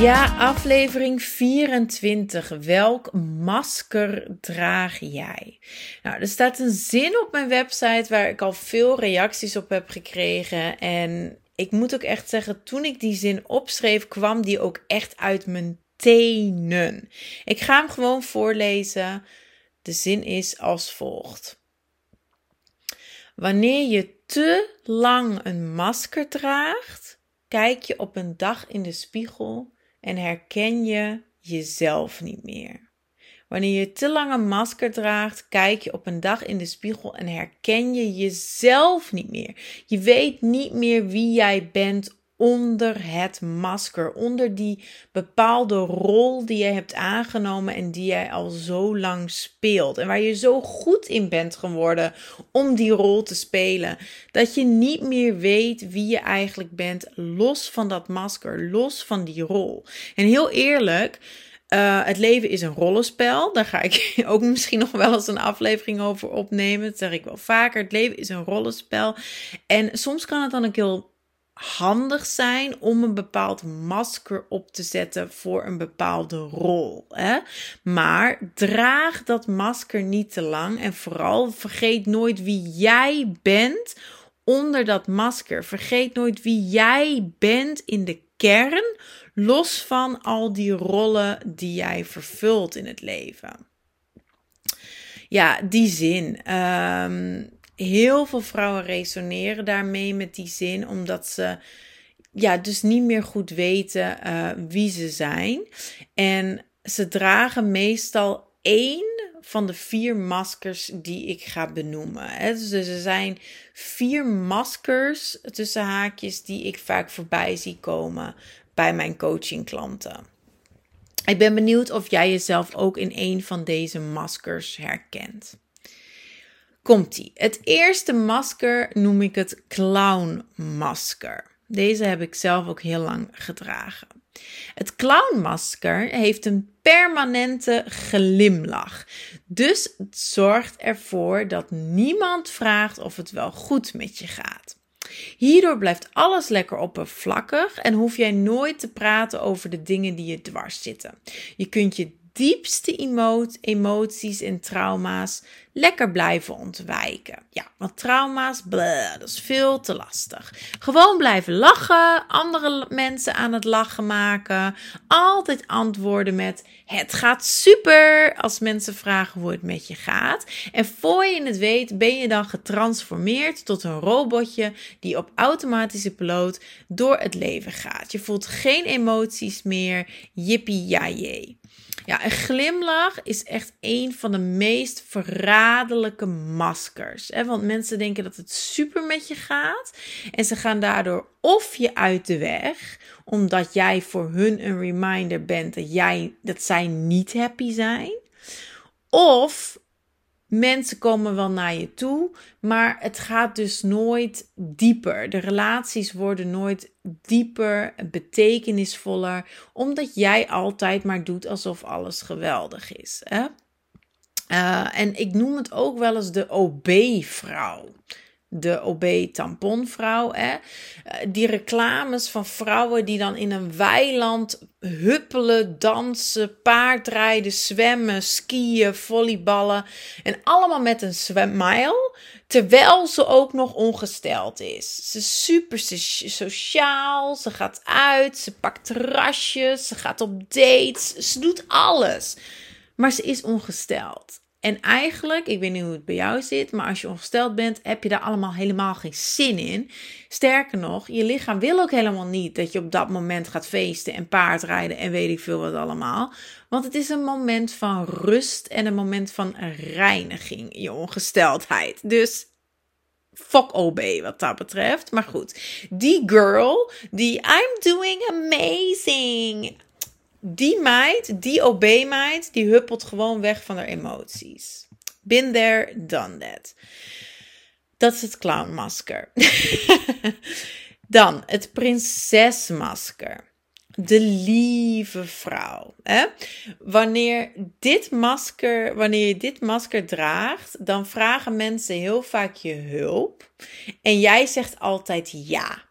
Ja, aflevering 24. Welk masker draag jij? Nou, er staat een zin op mijn website waar ik al veel reacties op heb gekregen. En ik moet ook echt zeggen, toen ik die zin opschreef, kwam die ook echt uit mijn tenen. Ik ga hem gewoon voorlezen. De zin is als volgt. Wanneer je te lang een masker draagt, kijk je op een dag in de spiegel en herken je jezelf niet meer. Wanneer je te lang een masker draagt, kijk je op een dag in de spiegel en herken je jezelf niet meer. Je weet niet meer wie jij bent onder het masker, onder die bepaalde rol die je hebt aangenomen en die jij al zo lang speelt. En waar je zo goed in bent geworden om die rol te spelen, dat je niet meer weet wie je eigenlijk bent, los van dat masker, los van die rol. En heel eerlijk. Uh, het leven is een rollenspel. Daar ga ik ook misschien nog wel eens een aflevering over opnemen. Dat zeg ik wel vaker. Het leven is een rollenspel. En soms kan het dan ook heel handig zijn om een bepaald masker op te zetten voor een bepaalde rol. Hè? Maar draag dat masker niet te lang en vooral vergeet nooit wie jij bent onder dat masker. Vergeet nooit wie jij bent in de kern, los van al die rollen die jij vervult in het leven. Ja, die zin. Um, heel veel vrouwen resoneren daarmee met die zin, omdat ze ja, dus niet meer goed weten uh, wie ze zijn. En ze dragen meestal één van de vier maskers die ik ga benoemen. Hè. Dus er zijn vier maskers tussen haakjes die ik vaak voorbij zie komen bij mijn coachingklanten. Ik ben benieuwd of jij jezelf ook in een van deze maskers herkent. Komt-ie. Het eerste masker noem ik het clownmasker. Deze heb ik zelf ook heel lang gedragen. Het clownmasker heeft een permanente glimlach. Dus het zorgt ervoor dat niemand vraagt of het wel goed met je gaat. Hierdoor blijft alles lekker oppervlakkig en hoef jij nooit te praten over de dingen die je dwars zitten. Je kunt je diepste emoties en trauma's lekker blijven ontwijken. Ja, want trauma's, bleh, dat is veel te lastig. Gewoon blijven lachen, andere mensen aan het lachen maken. Altijd antwoorden met: Het gaat super. Als mensen vragen hoe het met je gaat. En voor je het weet, ben je dan getransformeerd tot een robotje die op automatische piloot door het leven gaat. Je voelt geen emoties meer. Jippie, ja, ja, een glimlach is echt een van de meest verraderlijke maskers. Hè? Want mensen denken dat het super met je gaat. En ze gaan daardoor of je uit de weg, omdat jij voor hun een reminder bent dat, jij, dat zij niet happy zijn. Of Mensen komen wel naar je toe, maar het gaat dus nooit dieper. De relaties worden nooit dieper, betekenisvoller, omdat jij altijd maar doet alsof alles geweldig is. Hè? Uh, en ik noem het ook wel eens de OB-vrouw de OB-tamponvrouw. Hè? Eh, die reclames van vrouwen die dan in een weiland huppelen, dansen, paardrijden, zwemmen, skiën, volleyballen. En allemaal met een smile. Terwijl ze ook nog ongesteld is. Ze is super sociaal. Ze gaat uit. Ze pakt terrasjes. Ze gaat op dates. Ze doet alles. Maar ze is ongesteld. En eigenlijk, ik weet niet hoe het bij jou zit, maar als je ongesteld bent, heb je daar allemaal helemaal geen zin in. Sterker nog, je lichaam wil ook helemaal niet dat je op dat moment gaat feesten en paardrijden en weet ik veel wat allemaal. Want het is een moment van rust en een moment van reiniging, je ongesteldheid. Dus fuck OB wat dat betreft. Maar goed, die girl, die I'm doing amazing die meid, die OB-meid, die huppelt gewoon weg van haar emoties. Been there, done that. Dat is het clownmasker. Dan het prinsesmasker. De lieve vrouw. Hè? Wanneer, dit masker, wanneer je dit masker draagt, dan vragen mensen heel vaak je hulp. En jij zegt altijd ja.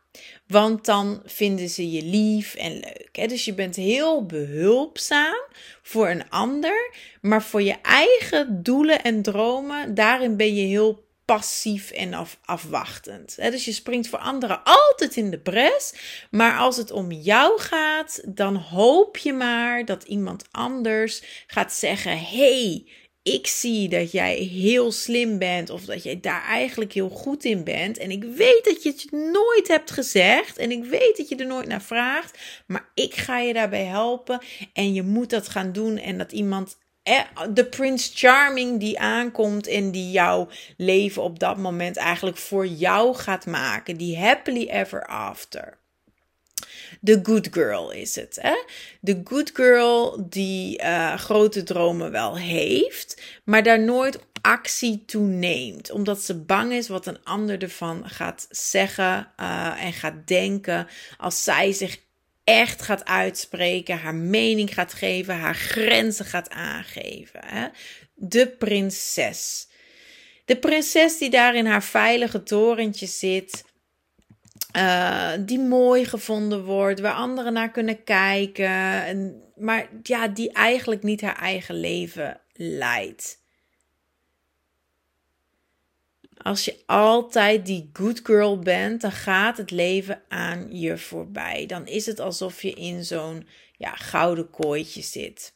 Want dan vinden ze je lief en leuk. Hè? Dus je bent heel behulpzaam voor een ander. Maar voor je eigen doelen en dromen, daarin ben je heel passief en af, afwachtend. Dus je springt voor anderen altijd in de bres. Maar als het om jou gaat, dan hoop je maar dat iemand anders gaat zeggen: hey, ik zie dat jij heel slim bent of dat jij daar eigenlijk heel goed in bent. En ik weet dat je het nooit hebt gezegd en ik weet dat je er nooit naar vraagt, maar ik ga je daarbij helpen en je moet dat gaan doen en dat iemand de Prince Charming die aankomt en die jouw leven op dat moment eigenlijk voor jou gaat maken. Die happily ever after. De good girl is het. Hè? De good girl die uh, grote dromen wel heeft, maar daar nooit actie toe neemt. Omdat ze bang is wat een ander ervan gaat zeggen uh, en gaat denken als zij zich echt gaat uitspreken, haar mening gaat geven, haar grenzen gaat aangeven. Hè? De prinses. De prinses die daar in haar veilige torentje zit. Uh, die mooi gevonden wordt, waar anderen naar kunnen kijken. En, maar ja, die eigenlijk niet haar eigen leven leidt. Als je altijd die good girl bent, dan gaat het leven aan je voorbij. Dan is het alsof je in zo'n ja, gouden kooitje zit.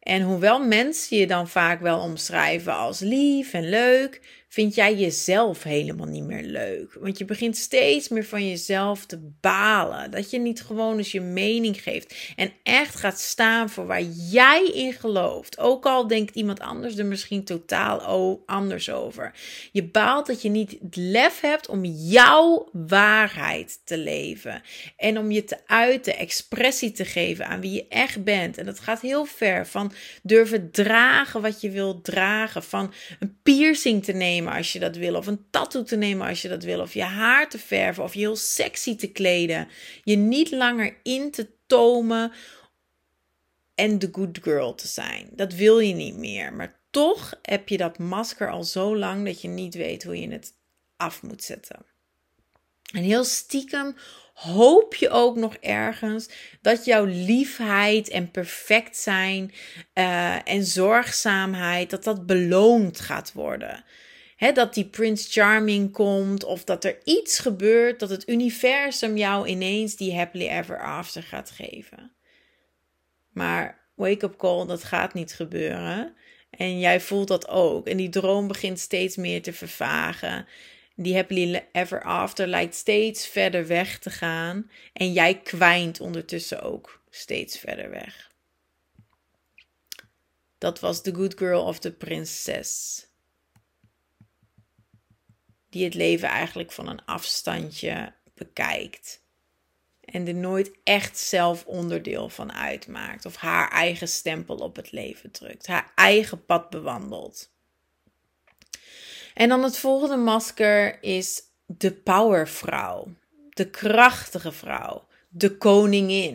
En hoewel mensen je dan vaak wel omschrijven als lief en leuk, vind jij jezelf helemaal niet meer leuk. Want je begint steeds meer van jezelf te balen. Dat je niet gewoon eens je mening geeft en echt gaat staan voor waar jij in gelooft. Ook al denkt iemand anders er misschien totaal anders over. Je baalt dat je niet het lef hebt om jouw waarheid te leven. En om je te uiten, expressie te geven aan wie je echt bent. En dat gaat heel ver van durven dragen wat je wilt dragen. Van een piercing te nemen als je dat wil. Of een tattoo te nemen als je dat wil. Of je haar te verven. Of je heel sexy te kleden. Je niet langer in te tomen. En de good girl te zijn. Dat wil je niet meer. Maar toch heb je dat masker al zo lang dat je niet weet hoe je het af moet zetten. En heel stiekem hoop je ook nog ergens dat jouw liefheid en perfect zijn uh, en zorgzaamheid, dat dat beloond gaat worden dat die Prince Charming komt of dat er iets gebeurt dat het universum jou ineens die happily ever after gaat geven. Maar wake-up call, dat gaat niet gebeuren. En jij voelt dat ook. En die droom begint steeds meer te vervagen. Die happily ever after lijkt steeds verder weg te gaan. En jij kwijnt ondertussen ook steeds verder weg. Dat was The Good Girl of the Princess die het leven eigenlijk van een afstandje bekijkt. En er nooit echt zelf onderdeel van uitmaakt. Of haar eigen stempel op het leven drukt. Haar eigen pad bewandelt. En dan het volgende masker is de powervrouw. De krachtige vrouw. De koningin.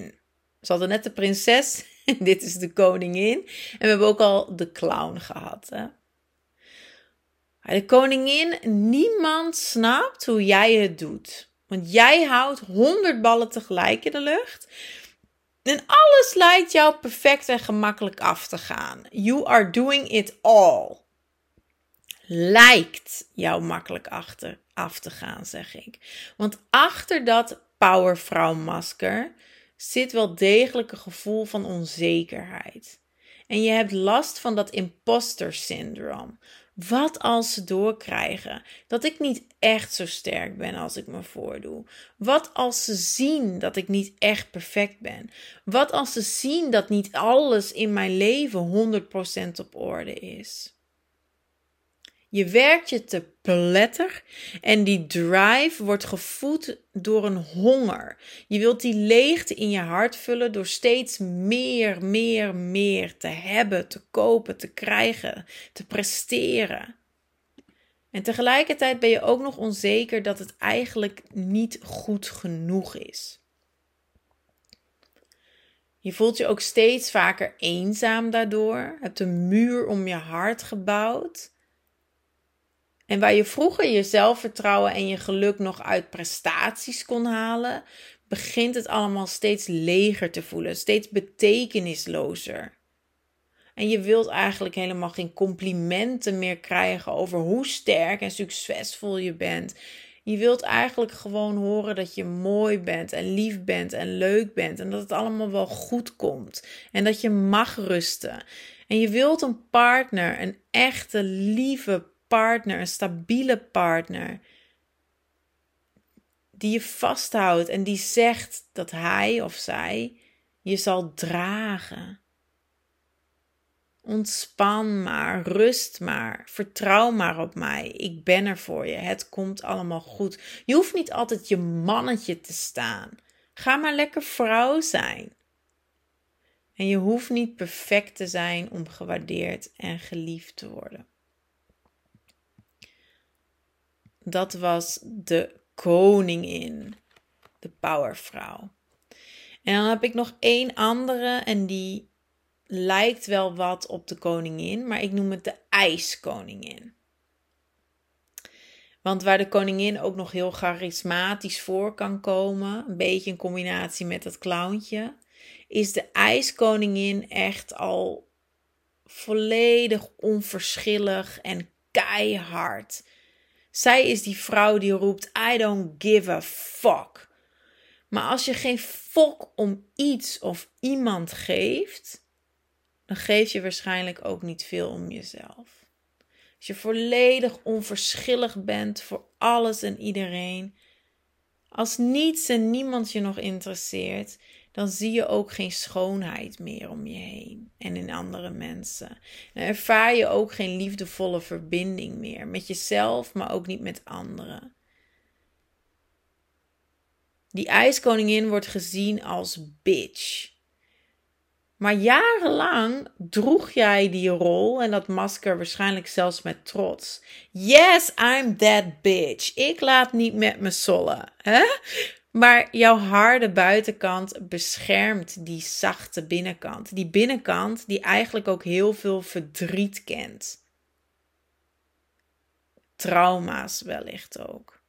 We hadden net de prinses. Dit is de koningin. En we hebben ook al de clown gehad. Hè? De koningin, niemand snapt hoe jij het doet. Want jij houdt honderd ballen tegelijk in de lucht. En alles lijkt jou perfect en gemakkelijk af te gaan. You are doing it all. Lijkt jou makkelijk achter, af te gaan, zeg ik. Want achter dat powervrouw-masker zit wel degelijk een gevoel van onzekerheid. En je hebt last van dat imposter syndroom. Wat als ze doorkrijgen dat ik niet echt zo sterk ben als ik me voordoe? Wat als ze zien dat ik niet echt perfect ben? Wat als ze zien dat niet alles in mijn leven 100% op orde is? Je werkt je te pletter en die drive wordt gevoed door een honger. Je wilt die leegte in je hart vullen door steeds meer, meer, meer te hebben, te kopen, te krijgen, te presteren. En tegelijkertijd ben je ook nog onzeker dat het eigenlijk niet goed genoeg is. Je voelt je ook steeds vaker eenzaam daardoor, hebt een muur om je hart gebouwd. En waar je vroeger je zelfvertrouwen en je geluk nog uit prestaties kon halen, begint het allemaal steeds leger te voelen, steeds betekenislozer. En je wilt eigenlijk helemaal geen complimenten meer krijgen over hoe sterk en succesvol je bent. Je wilt eigenlijk gewoon horen dat je mooi bent en lief bent en leuk bent en dat het allemaal wel goed komt en dat je mag rusten. En je wilt een partner, een echte lieve partner, een stabiele partner die je vasthoudt en die zegt dat hij of zij je zal dragen. Ontspan maar, rust maar, vertrouw maar op mij. Ik ben er voor je. Het komt allemaal goed. Je hoeft niet altijd je mannetje te staan. Ga maar lekker vrouw zijn. En je hoeft niet perfect te zijn om gewaardeerd en geliefd te worden. Dat was de koningin, de powervrouw. En dan heb ik nog één andere en die lijkt wel wat op de koningin, maar ik noem het de ijskoningin. Want waar de koningin ook nog heel charismatisch voor kan komen, een beetje in combinatie met dat clowntje, is de ijskoningin echt al volledig onverschillig en keihard. Zij is die vrouw die roept: I don't give a fuck. Maar als je geen fuck om iets of iemand geeft, dan geef je waarschijnlijk ook niet veel om jezelf. Als je volledig onverschillig bent voor alles en iedereen, als niets en niemand je nog interesseert, dan zie je ook geen schoonheid meer om je heen en in andere mensen. Dan ervaar je ook geen liefdevolle verbinding meer met jezelf, maar ook niet met anderen. Die ijskoningin wordt gezien als bitch. Maar jarenlang droeg jij die rol en dat masker waarschijnlijk zelfs met trots. Yes, I'm that bitch. Ik laat niet met me sollen. Hè? Maar jouw harde buitenkant beschermt die zachte binnenkant. Die binnenkant die eigenlijk ook heel veel verdriet kent. Trauma's wellicht ook.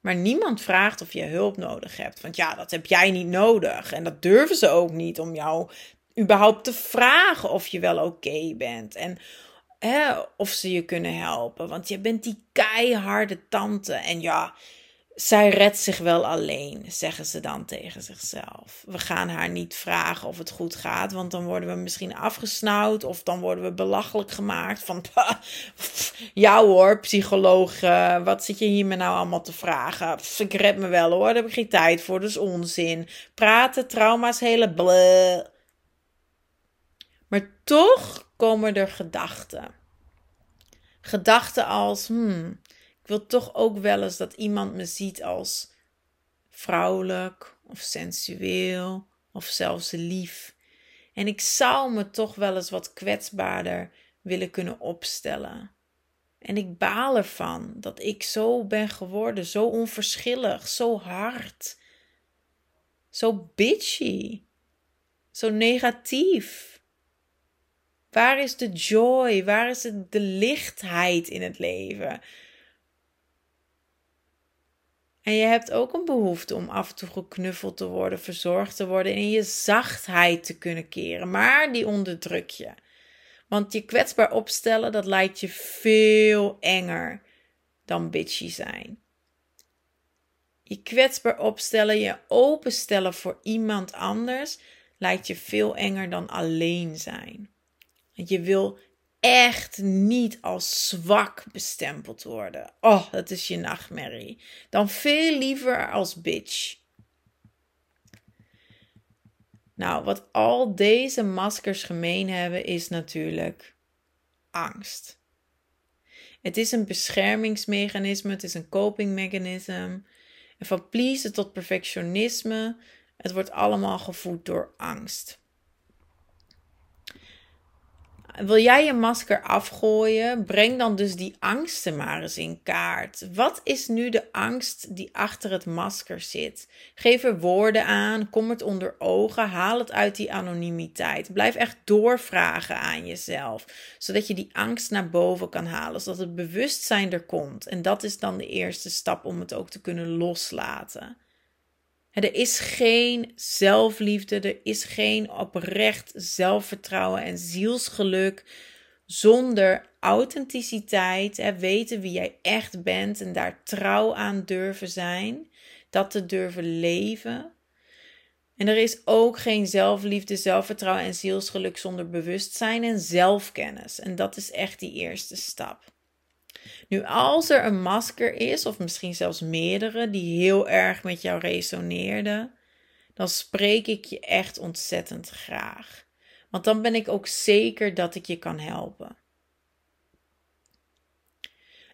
Maar niemand vraagt of je hulp nodig hebt. Want ja, dat heb jij niet nodig. En dat durven ze ook niet om jou überhaupt te vragen of je wel oké bent. En hè, of ze je kunnen helpen. Want je bent die keiharde tante. En ja, zij redt zich wel alleen, zeggen ze dan tegen zichzelf. We gaan haar niet vragen of het goed gaat, want dan worden we misschien afgesnauwd of dan worden we belachelijk gemaakt van, ja hoor, psycholoog, uh, wat zit je hier me nou allemaal te vragen? ik red me wel hoor, daar heb ik geen tijd voor, dat is onzin. Praten, trauma's, hele bleh. Maar toch komen er gedachten. Gedachten als, hmm, wil toch ook wel eens dat iemand me ziet als vrouwelijk of sensueel of zelfs lief. En ik zou me toch wel eens wat kwetsbaarder willen kunnen opstellen. En ik baal ervan dat ik zo ben geworden, zo onverschillig, zo hard, zo bitchy, zo negatief. Waar is de joy? Waar is de lichtheid in het leven? En je hebt ook een behoefte om af en toe geknuffeld te worden, verzorgd te worden en in je zachtheid te kunnen keren. Maar die onderdruk je. Want je kwetsbaar opstellen, dat lijkt je veel enger dan bitchy zijn. Je kwetsbaar opstellen, je openstellen voor iemand anders, lijkt je veel enger dan alleen zijn. Want je wil echt niet als zwak bestempeld worden. Oh, dat is je nachtmerrie. Dan veel liever als bitch. Nou, wat al deze maskers gemeen hebben, is natuurlijk angst. Het is een beschermingsmechanisme, het is een copingmechanisme. Van pleasen tot perfectionisme, het wordt allemaal gevoed door angst. Wil jij je masker afgooien? Breng dan dus die angsten maar eens in kaart. Wat is nu de angst die achter het masker zit? Geef er woorden aan, kom het onder ogen, haal het uit die anonimiteit. Blijf echt doorvragen aan jezelf, zodat je die angst naar boven kan halen, zodat het bewustzijn er komt. En dat is dan de eerste stap om het ook te kunnen loslaten. Er is geen zelfliefde, er is geen oprecht zelfvertrouwen en zielsgeluk zonder authenticiteit, weten wie jij echt bent en daar trouw aan durven zijn, dat te durven leven. En er is ook geen zelfliefde, zelfvertrouwen en zielsgeluk zonder bewustzijn en zelfkennis. En dat is echt die eerste stap. Nu, als er een masker is, of misschien zelfs meerdere, die heel erg met jou resoneerden, dan spreek ik je echt ontzettend graag. Want dan ben ik ook zeker dat ik je kan helpen.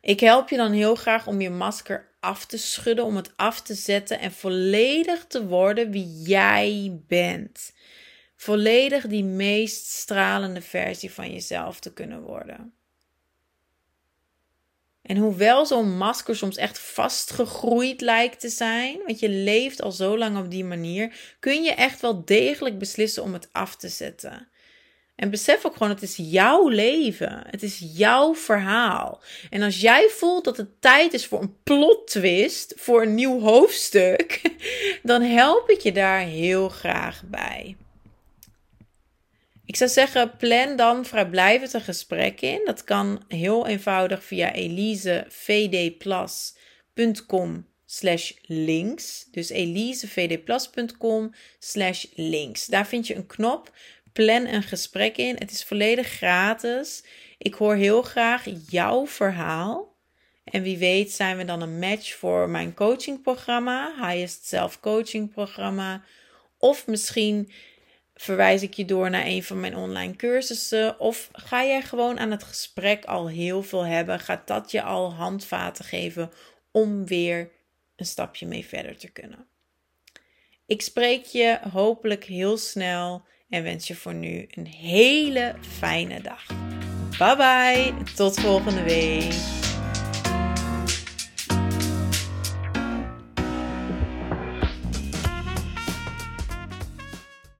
Ik help je dan heel graag om je masker af te schudden, om het af te zetten en volledig te worden wie jij bent. Volledig die meest stralende versie van jezelf te kunnen worden. En hoewel zo'n masker soms echt vastgegroeid lijkt te zijn, want je leeft al zo lang op die manier, kun je echt wel degelijk beslissen om het af te zetten. En besef ook gewoon, het is jouw leven. Het is jouw verhaal. En als jij voelt dat het tijd is voor een plot twist, voor een nieuw hoofdstuk, dan help ik je daar heel graag bij. Ik zou zeggen, plan dan vrijblijvend een gesprek in. Dat kan heel eenvoudig via elisevdplus.com slash links. Dus elisevdplus.com slash links. Daar vind je een knop. Plan een gesprek in. Het is volledig gratis. Ik hoor heel graag jouw verhaal. En wie weet zijn we dan een match voor mijn coachingprogramma, Highest Self Coaching programma. Of misschien verwijs ik je door naar een van mijn online cursussen? Of ga jij gewoon aan het gesprek al heel veel hebben? Gaat dat je al handvaten geven om weer een stapje mee verder te kunnen? Ik spreek je hopelijk heel snel en wens je voor nu een hele fijne dag. Bye bye, tot volgende week.